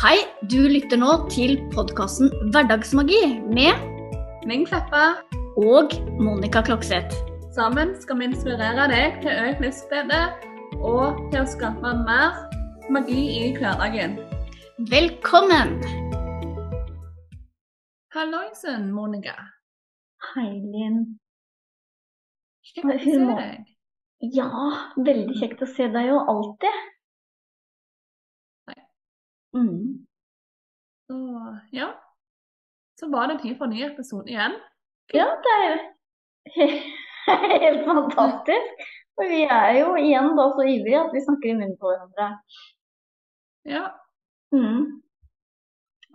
Hei, du lytter nå til podkasten Hverdagsmagi med Ming Kleppa. og Monica Klokseth. Sammen skal vi inspirere deg til økt livsglede og til å skape mer magi i hverdagen. Velkommen! Halloisen, Monica. Hei, Linn. Kjekt å se deg. Ja, veldig kjekt å se deg jo alltid. Mm. Så ja. Så var det tid for en ny episode igjen. Ja, det er jo helt fantastisk. For vi er jo igjen da så ivrige at vi snakker i munnen på hverandre. Ja. Mm.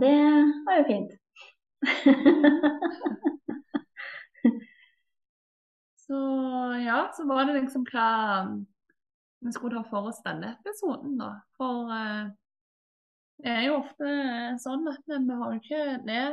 Det var jo fint. Så ja, så var det liksom hva vi skulle ta for oss denne episoden, da. For eh, det er jo ofte sånn at vi har ikke det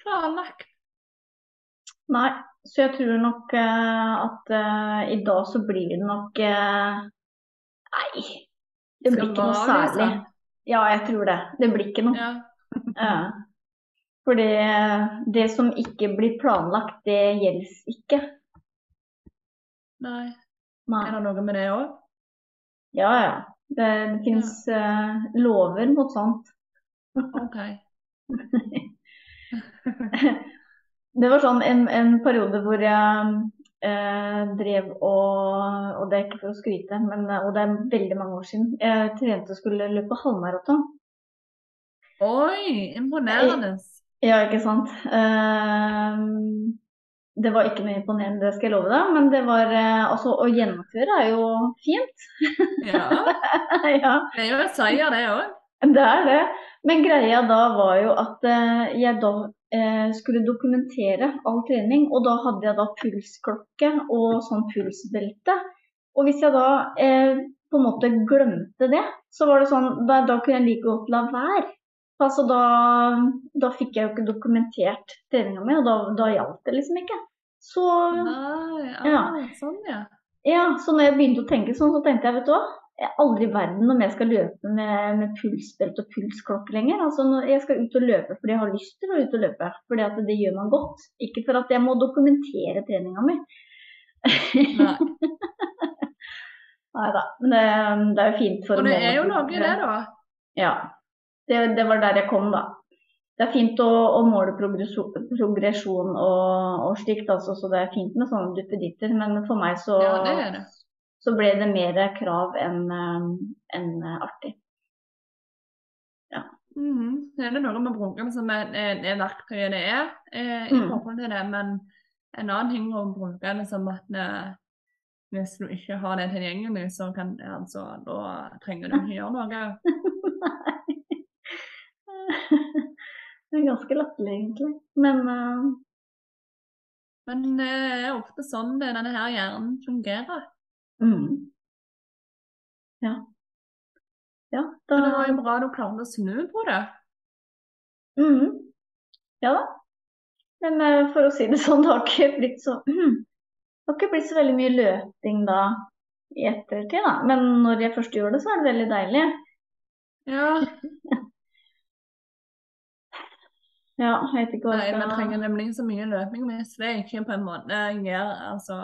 planlagt. Nei, så jeg tror nok uh, at uh, i dag så blir det nok uh, Nei, det blir ikke noe særlig. liksom. Ja, jeg tror det. Det blir ikke noe. Ja. Ja. Fordi det som ikke blir planlagt, det gjelder ikke. Nei. Nei. Er det noe med det òg? Ja, ja. Det, det finnes uh, lover mot sånt. OK. Det var sånn en, en periode hvor jeg eh, drev og Og det er ikke for å skryte, men, eh, og det er veldig mange år siden. Jeg trente og skulle løpe halvmaraton. Oi, imponerende. Ja, ikke sant. Eh, det var ikke noe imponerende, det skal jeg love deg. Men det var eh, Altså, å gjennomføre er jo fint. Ja. ja, Det er jo en seier, det òg. det er det. Men greia da var jo at eh, jeg da eh, skulle dokumentere all trening. Og da hadde jeg da pulsklokke og sånn pulsbelte. Og hvis jeg da eh, på en måte glemte det, så var det sånn Da, da kunne jeg like godt la være. Altså da, da fikk jeg jo ikke dokumentert treninga mi, og da, da hjalp det liksom ikke. Så Nei, Ja. ah, sånn, ja. ja, så når jeg begynte å tenke sånn, så tenkte jeg, vet du hva. Aldri i verden om jeg skal løpe med, med pulsbelte og pulsklokke lenger. Altså, jeg skal ut og løpe fordi jeg har lyst til å ut og løpe. Fordi at det gjør man godt. Ikke for at jeg må dokumentere treninga mi. Nei. Nei da. Men det, det er jo fint for Og det er jo noe det, da. Ja. Det, det var der jeg kom, da. Det er fint å, å måle progresjon, og, og slikt, altså, så det er fint med sånne duppeditter. Men for meg så, Ja, det er det. så ble det mer krav enn en artig. Ja. artig. -hmm. Det er noe med brunken som er, er, er verktøyet det er eh, i Mm. forhold til det, men en annen ting å bruke er som at eh, hvis du ikke har det tilgjengelig, så kan altså, da trenger du ikke gjøre noe. det er ganske latterlig, egentlig. Men uh... Men det er ofte sånn det, denne her hjernen fungerer. mm. Ja. Ja, da Men det var jo bra du klarte å snu på det. Mhm. Ja da. Men uh, for å si det sånn, det har ikke blitt så Det har ikke blitt så veldig mye løping da i ettertid, da. Men når jeg først gjør det, så er det veldig deilig. Ja, Ja, jeg vet ikke hva Nei, vi trenger nemlig ikke så mye løping hvis det ikke på en måte gjør altså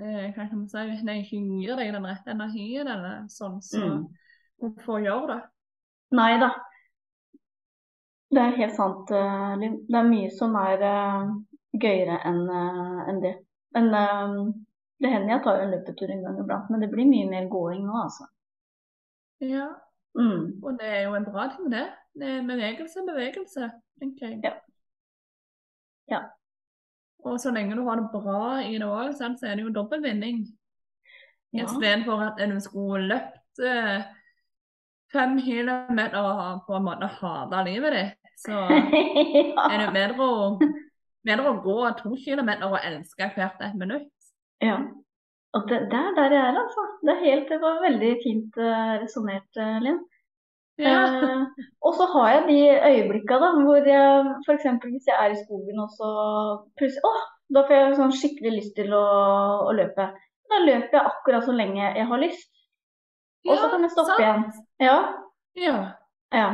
eh, Hva kan man si? Hvis det ikke gir deg den rette energien eller sånn, så Mm. hvorfor gjøre det? Nei da. Det er helt sant, Liv. Det er mye som er eh, gøyere enn eh, enn det. Men eh, det hender jeg tar en løpetur en gang iblant, men det blir mye mer gåing nå, altså. Ja, Mm. og det er jo en bra ting, det. Det er bevegelse, bevegelse, tenker jeg. Ja. Ja. Og så lenge du har det bra i det òg, så er det jo dobbel vinning. Ja. Istedenfor at du skulle løpt eh, fem kilometer og på en måte hata livet ditt, så er det bedre å, bedre å gå to kilometer og elske hvert et minutt. Ja. Og det, det er der jeg er, altså. Det, er helt, det var veldig fint uh, resonnert, eh, Linn. Ja. Eh, og så har jeg de øyeblikka da, hvor jeg f.eks. hvis jeg er i skogen og så plutselig Å, da får jeg sånn skikkelig lyst til å, å løpe. Da løper jeg akkurat så lenge jeg har lyst. Og så kan jeg stoppe sant. igjen. Ja. Ja. Ja.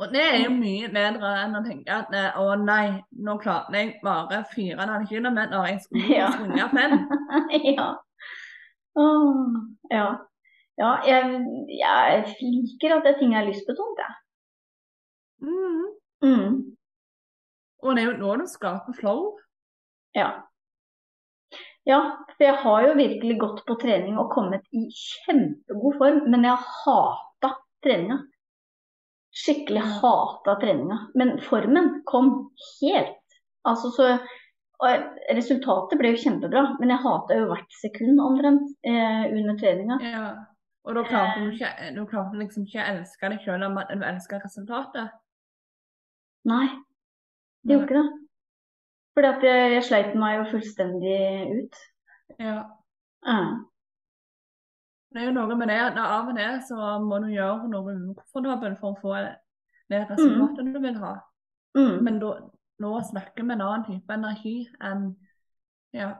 Og det er jo mye bedre enn å tenke at eh, å nei, nå klarte jeg bare 4,5 km, jeg skulle Ja. svunget 5. ja. Oh, ja. Ja, jeg, jeg liker at det ting er lystbetont, jeg. Mm. Mm. Og det er jo nå du skaper flow. Ja. Ja, for jeg har jo virkelig gått på trening og kommet i kjempegod form, men jeg hata treninga. Skikkelig Ja. hata treninga. Men formen kom helt. Altså så Resultatet ble jo kjempebra, men jeg hata jo hvert sekund omtrent eh, under treninga. Ja. Og da klarte du ikke, da klarte liksom ikke å elske deg selv om du elsker resultatet. Nei, det gjorde ikke det. Fordi at jeg, jeg sleit meg jo fullstendig ut. Ja. Mm. Det er jo noe med det at av og til så må du gjøre noe ukomfortabelt for å få det resultatet du vil ha. mm. Men da, nå snakker vi en annen type energi enn Ja.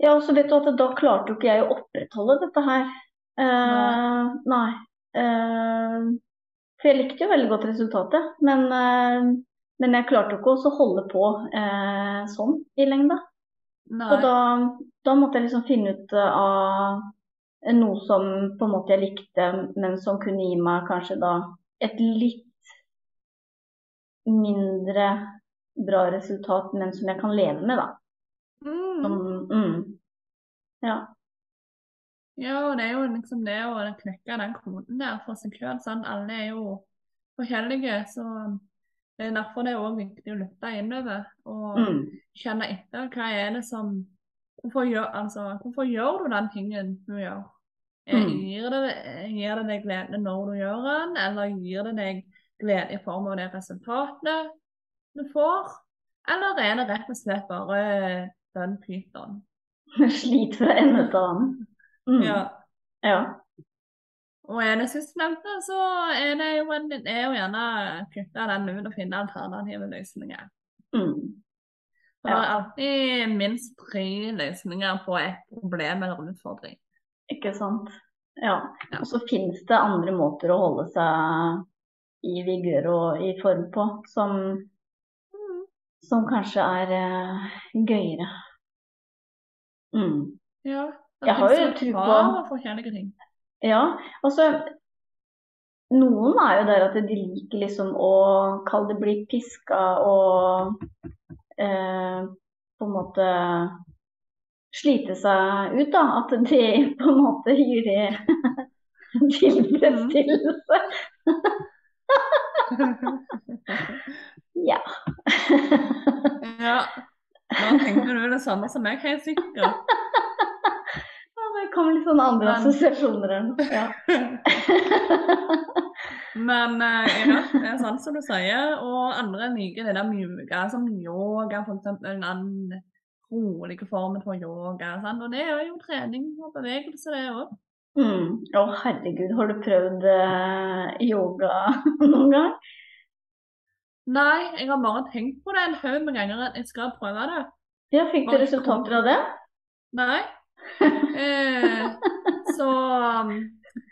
Ja, og så vet du at da klarte jo ikke jeg å opprettholde dette her. Eh, nei. Uh, for jeg likte jo veldig godt resultatet, men, uh, men jeg klarte jo ikke å holde på sånn i lengda. Nei. Og da, da måtte jeg liksom finne ut av noe som på en måte jeg likte, men som kunne gi meg kanskje da et litt mindre bra resultat, men som jeg kan leve med, da. Mm. Som, mm. Ja. Ja, og det er jo liksom det å knekke den koden der for seg sjøl. Alle er jo forskjellige, så det er derfor det er også viktig å lytte innover og Mm. kjenne etter hva er det som Hvorfor gjør, altså, hvorfor gjør du den tingen du gjør? Eh, Mm. Gir, det, gir det deg glede når du gjør den, eller gir det deg glede i form av det resultatet du får? Eller er det rett og slett bare den pyton? Slit fra ende til annen. Mm. Ja. Ja. Og er det sistnevnte, så er det jo, en, er jo gjerne kutte den ut og finne alternative løsninger. Mm. For det er alltid minst tre løsninger på et problem eller utfordring. Ikke sant. Ja. Ja. Og så finnes det andre måter å holde seg i vigør og i form på, som, som kanskje er uh, gøyere. Mm. Ja. Jeg har jo tro på-. Ja, altså Noen er jo der at de liker liksom å kalle det bli piska og eh, på en måte slite seg ut, da. At det på en måte gir det tilfredsstillelse. Ja. Ja. Nå tenker du det samme som meg, helt sikkert. Ja, Det kom litt sånne andre Men- assosiasjoner enn. Ja. Men eh, ja, det er sant som du sier. Og andre liker det der mjuke, som yoga, for eksempel. Den rolig formen for yoga. Sant? Og det er jo trening og bevegelse, det òg. Mm. Å herregud, har du prøvd eh, yoga noen gang? Nei, jeg har bare tenkt på det en haug med ganger at jeg skal prøve det. Ja, fikk du resultater av det? Nei. Eh, så um,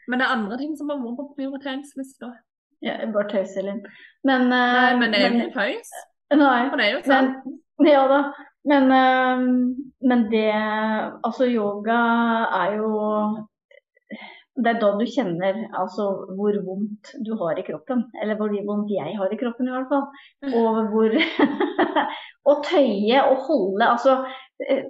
Men det er andre ting som har vært på prioriteringslista. Ja, bare tøyser Elin. Men, eh, Nei, men det er jo ikke tøys. Nei, For det er jo men, ja da. Men, eh, men det Altså, yoga er jo Det er da du kjenner altså, hvor vondt du har i kroppen. Eller hvor vondt jeg har i kroppen, i hvert fall. Og hvor Å tøye og holde Altså eh,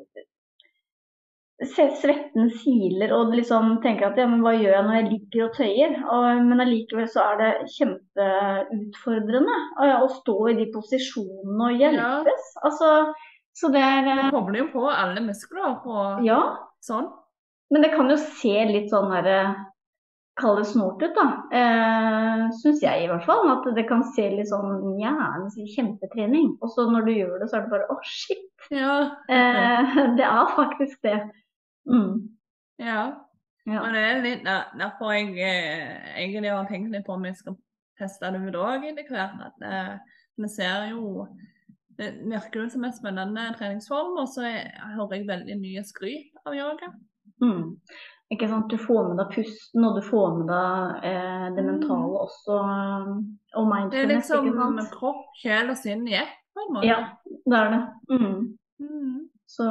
Svetten siler, og liksom tenker at ja, men hva gjør jeg når jeg ligger og tøyer? Og, men allikevel så er det kjempeutfordrende å, å stå i de posisjonene og hjelpes. Altså, så det er Du eh, kobler jo på alle muskler og Ja, sånn. men det kan jo se litt sånn her Kall det snort ut, da. Eh, Syns jeg i hvert fall. At det kan se litt sånn ja, kjempetrening. Og så når du gjør det, så er det bare å, shit. Ja. Eh, det er faktisk det. Mm. ja. Ja. Og det er litt derfor jeg eh, egentlig har tenkt litt på om jeg skal teste det ut òg etter hvert. At eh, vi ser jo Det virker jo som en spennende treningsform, og så er- hører jeg veldig mye skryt av yoga. Mm. ikke sant? Du får med deg pusten, og du får med deg eh, det Mm. mentale også. Og Det er liksom med kropp, sjel og sinn i ett, på en måte. Ja, det er det. Mm. Mm. Så,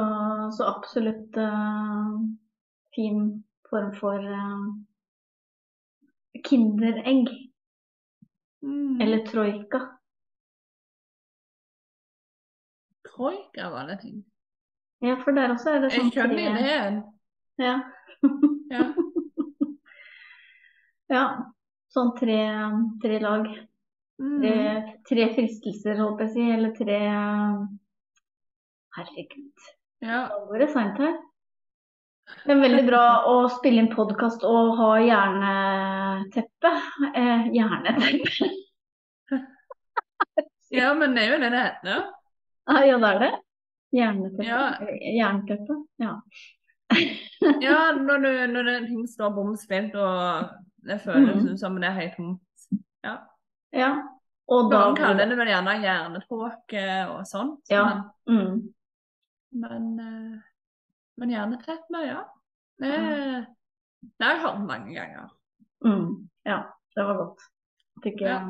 så absolutt uh, fin form for uh, kinderegg. Mm. Eller troika. Troika var det ting. Ja, for der også er det sånn Jeg skjønner ideen. Ja. Ja. ja. Sånn tre, tre lag. Tre, Mm. tre fristelser, holdt jeg å si. Eller tre Herregud. ja. Går det seint her. Det er veldig bra å spille inn podkast og ha hjerneteppe. Eh, hjerneteppe. Ja, men det er jo det det heter. Ah, ja, det er det. Hjerneteppe. Ja. Eh, Jernteppe. Ja. Ja, når, du, når det, ting står bom spilt og det føles mm. som det er helt tomt. Ja. ja. Og da Noen kaller det vel gjerne hjernetråke og sånt. Ja. Men, mm. Men, gjerne men meg, ja. Det, det har jeg hørt mange ganger. Mm. Ja, det var godt. Fikk jeg Ja.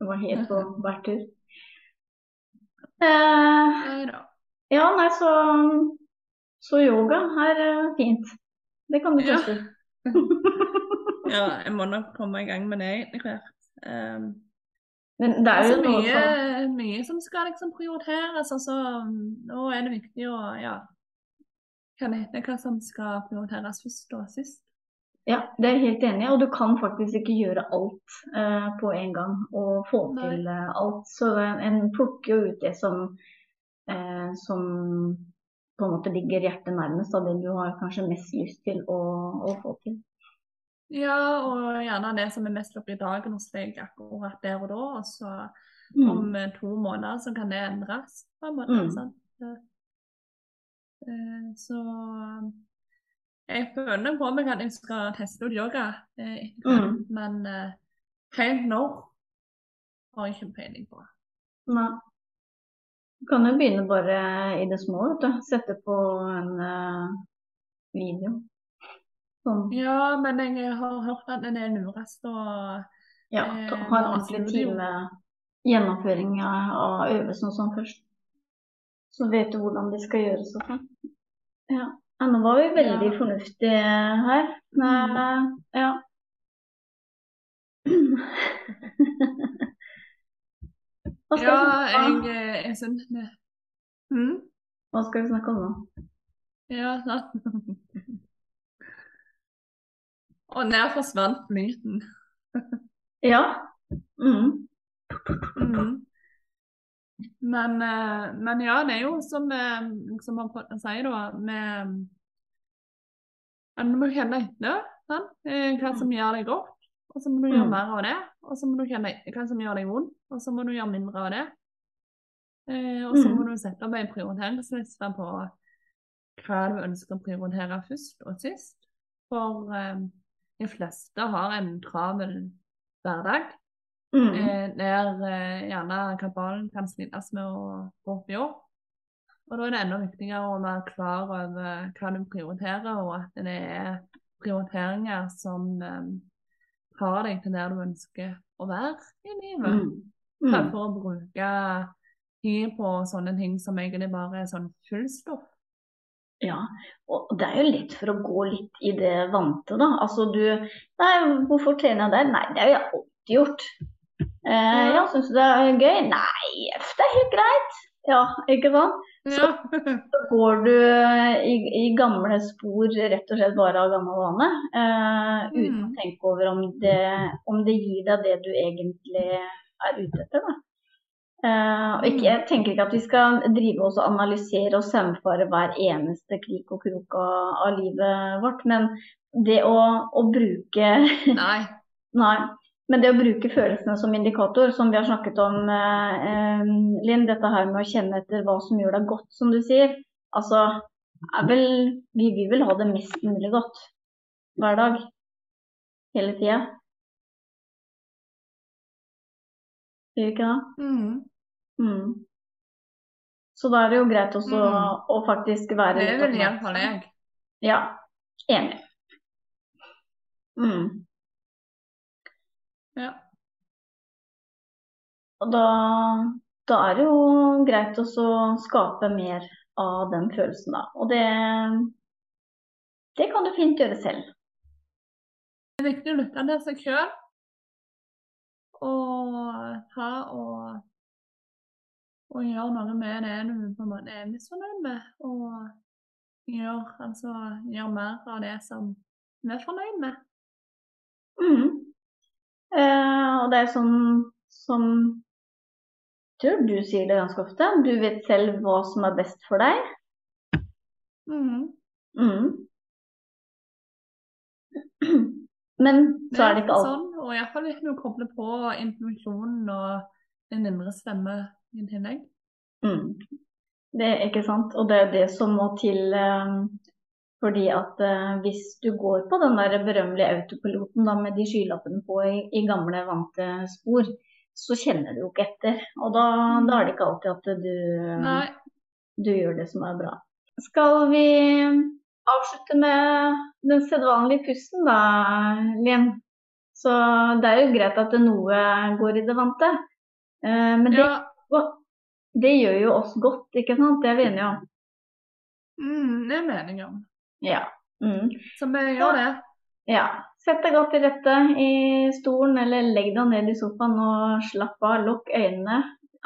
Det var helt på hver tur. Eh, ja, nei, så, så yoga er eh, fint. Det kan du Ja. Ja, jeg må nok komme i gang med det etter hvert. Um, Men det er jo altså, mye, som mye som skal liksom prioriteres. Altså, nå er det viktig å ja, hva hete hva som skal prioriteres først og sist. Ja, det er jeg helt enig i. Og du kan faktisk ikke gjøre alt eh, på en gang og få Nei. til eh, alt. Så en, en plukker jo ut det som, eh, som på en måte ligger hjertet nærmest, av det du har kanskje mest lyst til å, å få til. Ja, og gjerne det som er mest oppe i dagen hos deg akkurat der og da. Og så Mm. om eh, to måneder så kan det endres, på en måte. Mm. sant? Eh, Så jeg føler på meg at jeg skal teste ut yoga eh, Mm. men eh, helt nå har jeg ikke peiling på. Nei. Du kan jo begynne bare i det små, vet du. Sette på en uh, video. Sånn, Ja, men jeg har hørt at det er lurest å ja, eh, ha en ordentlig time gjennomføring av øvelsen og sånn først. Så vet du hvordan det skal gjøres og sånn. Ja. ja, nå var vi veldig Ja. fornuftige her. Men, eh, ja. Hva skal, Ja, vi snakke om? jeg, er jeg syns det. Mm? Hva skal vi snakke om nå? Ja, sant. Og der forsvant myten. Ja. Mm. Mm. Men, eh, men ja, det er jo som som har fått å si, da, med Du må kjenne etter sånn? Eh, hva som gjør deg godt, og så må du gjøre Mm. mer av det. Og så må du kjenne etter hva som gjør deg vondt, og så må du gjøre mindre av det. Eh, og så Mm. må du sette opp en prioriteringsliste på hva du ønsker å prioritere først og sist. For eh, de fleste har en travel hverdag. Mm. Eh, der eh, gjerne kabalen kan slites med å gå opp i år. Og da er det enda viktigere å være klar over hva du prioriterer, og at det er prioriteringer som eh, tar deg til der du ønsker å være i livet. Mm. Mm. For å bruke tid på sånne ting som egentlig bare er sånn fullstoff. Ja, og det er jo lett for å gå litt i det vante, da. Altså du Nei, hvorfor trener jeg der? Nei, det har jeg alltid gjort. Eh, ja, syns du det er gøy? Nei, det er helt greit. Ja, ikke sant? Ja. Så går du i, i gamle spor rett og slett bare av gammel vane. Eh, uten å Mm. tenke over om det, om det gir deg det du egentlig er ute etter. Da. Og ikke, jeg tenker ikke at vi skal drive oss og analysere og sømfare hver eneste krik og krok av, av livet vårt, men det å, å bruke Nei. Nei. Men det å bruke følelsene som indikator, som vi har snakket om, eh, eh, Linn, dette her med å kjenne etter hva som gjør deg godt, som du sier. Altså, vel, vi vil vel ha det mest mulig godt hver dag. Hele tida. Gjør vi ikke det? Mm. Mm. Så da er det jo greit også Mm. å faktisk være Det vel iallfall jeg. Ja, enig. Mm. Ja. Og da, da er det jo greit også å skape mer av den følelsen, da. Og det, det kan du fint gjøre selv. Det er viktig å lytte til seg sjøl. Og ta og, og gjøre noe med det du på en måte er misfornøyd med. Og gjøre altså, gjør mer av det som vi er fornøyd med. Mm. Eh, og det er sånn som tror du sier det ganske ofte. Du vet selv hva som er best for deg. Mm. Mm. Men så er det ikke alt. sånn, og iallfall hvis du kobler på intuisjonen og den indre stemme i tillegg. mm. Det er ikke sant. Og det er det som må til. eh, fordi at eh, hvis du går på den der berømmelige autopiloten da, med de skylappene på i, i gamle, vante spor, så kjenner du jo ikke etter. Og da, da er det ikke alltid at du, du gjør det som er bra. Skal vi avslutte med den sedvanlige pusten da, Lien? Så det er jo greit at noe går i det vante. Eh, men det, Ja, det gjør jo oss godt, ikke sant? Det er vi enige om. mm, det er meningen. Ja. Mm. Så vi gjør det. ja. Sett deg godt til rette i stolen, eller legg deg ned i sofaen og slapp av. Lukk øynene,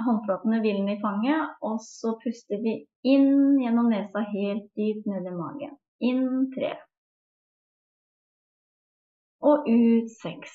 håndflatene hvilende i fanget, og så puster vi inn gjennom nesa helt dypt ned i magen. Inn tre. Og ut seks.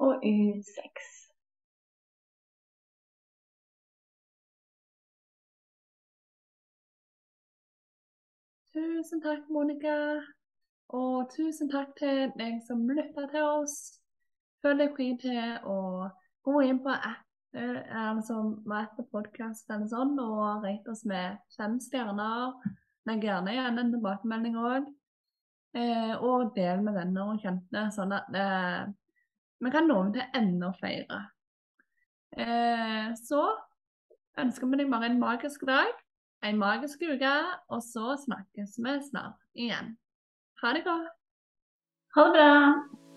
Og ut seks. Tusen takk, Monica. Og tusen takk til deg som lytta til oss. Følg deg fri til å gå inn på app, som Apple Podcast eller sånn, og rate oss med fem stjerner. Men gjerne igjen en tilbakemelding òg. Eh, og del med venner og kjente, sånn at eh, vi kan nå til enda flere. Eh, så ønsker vi deg bare en magisk dag, en magisk uke, og så snakkes vi snart igjen. Ha det godt. Ha det bra.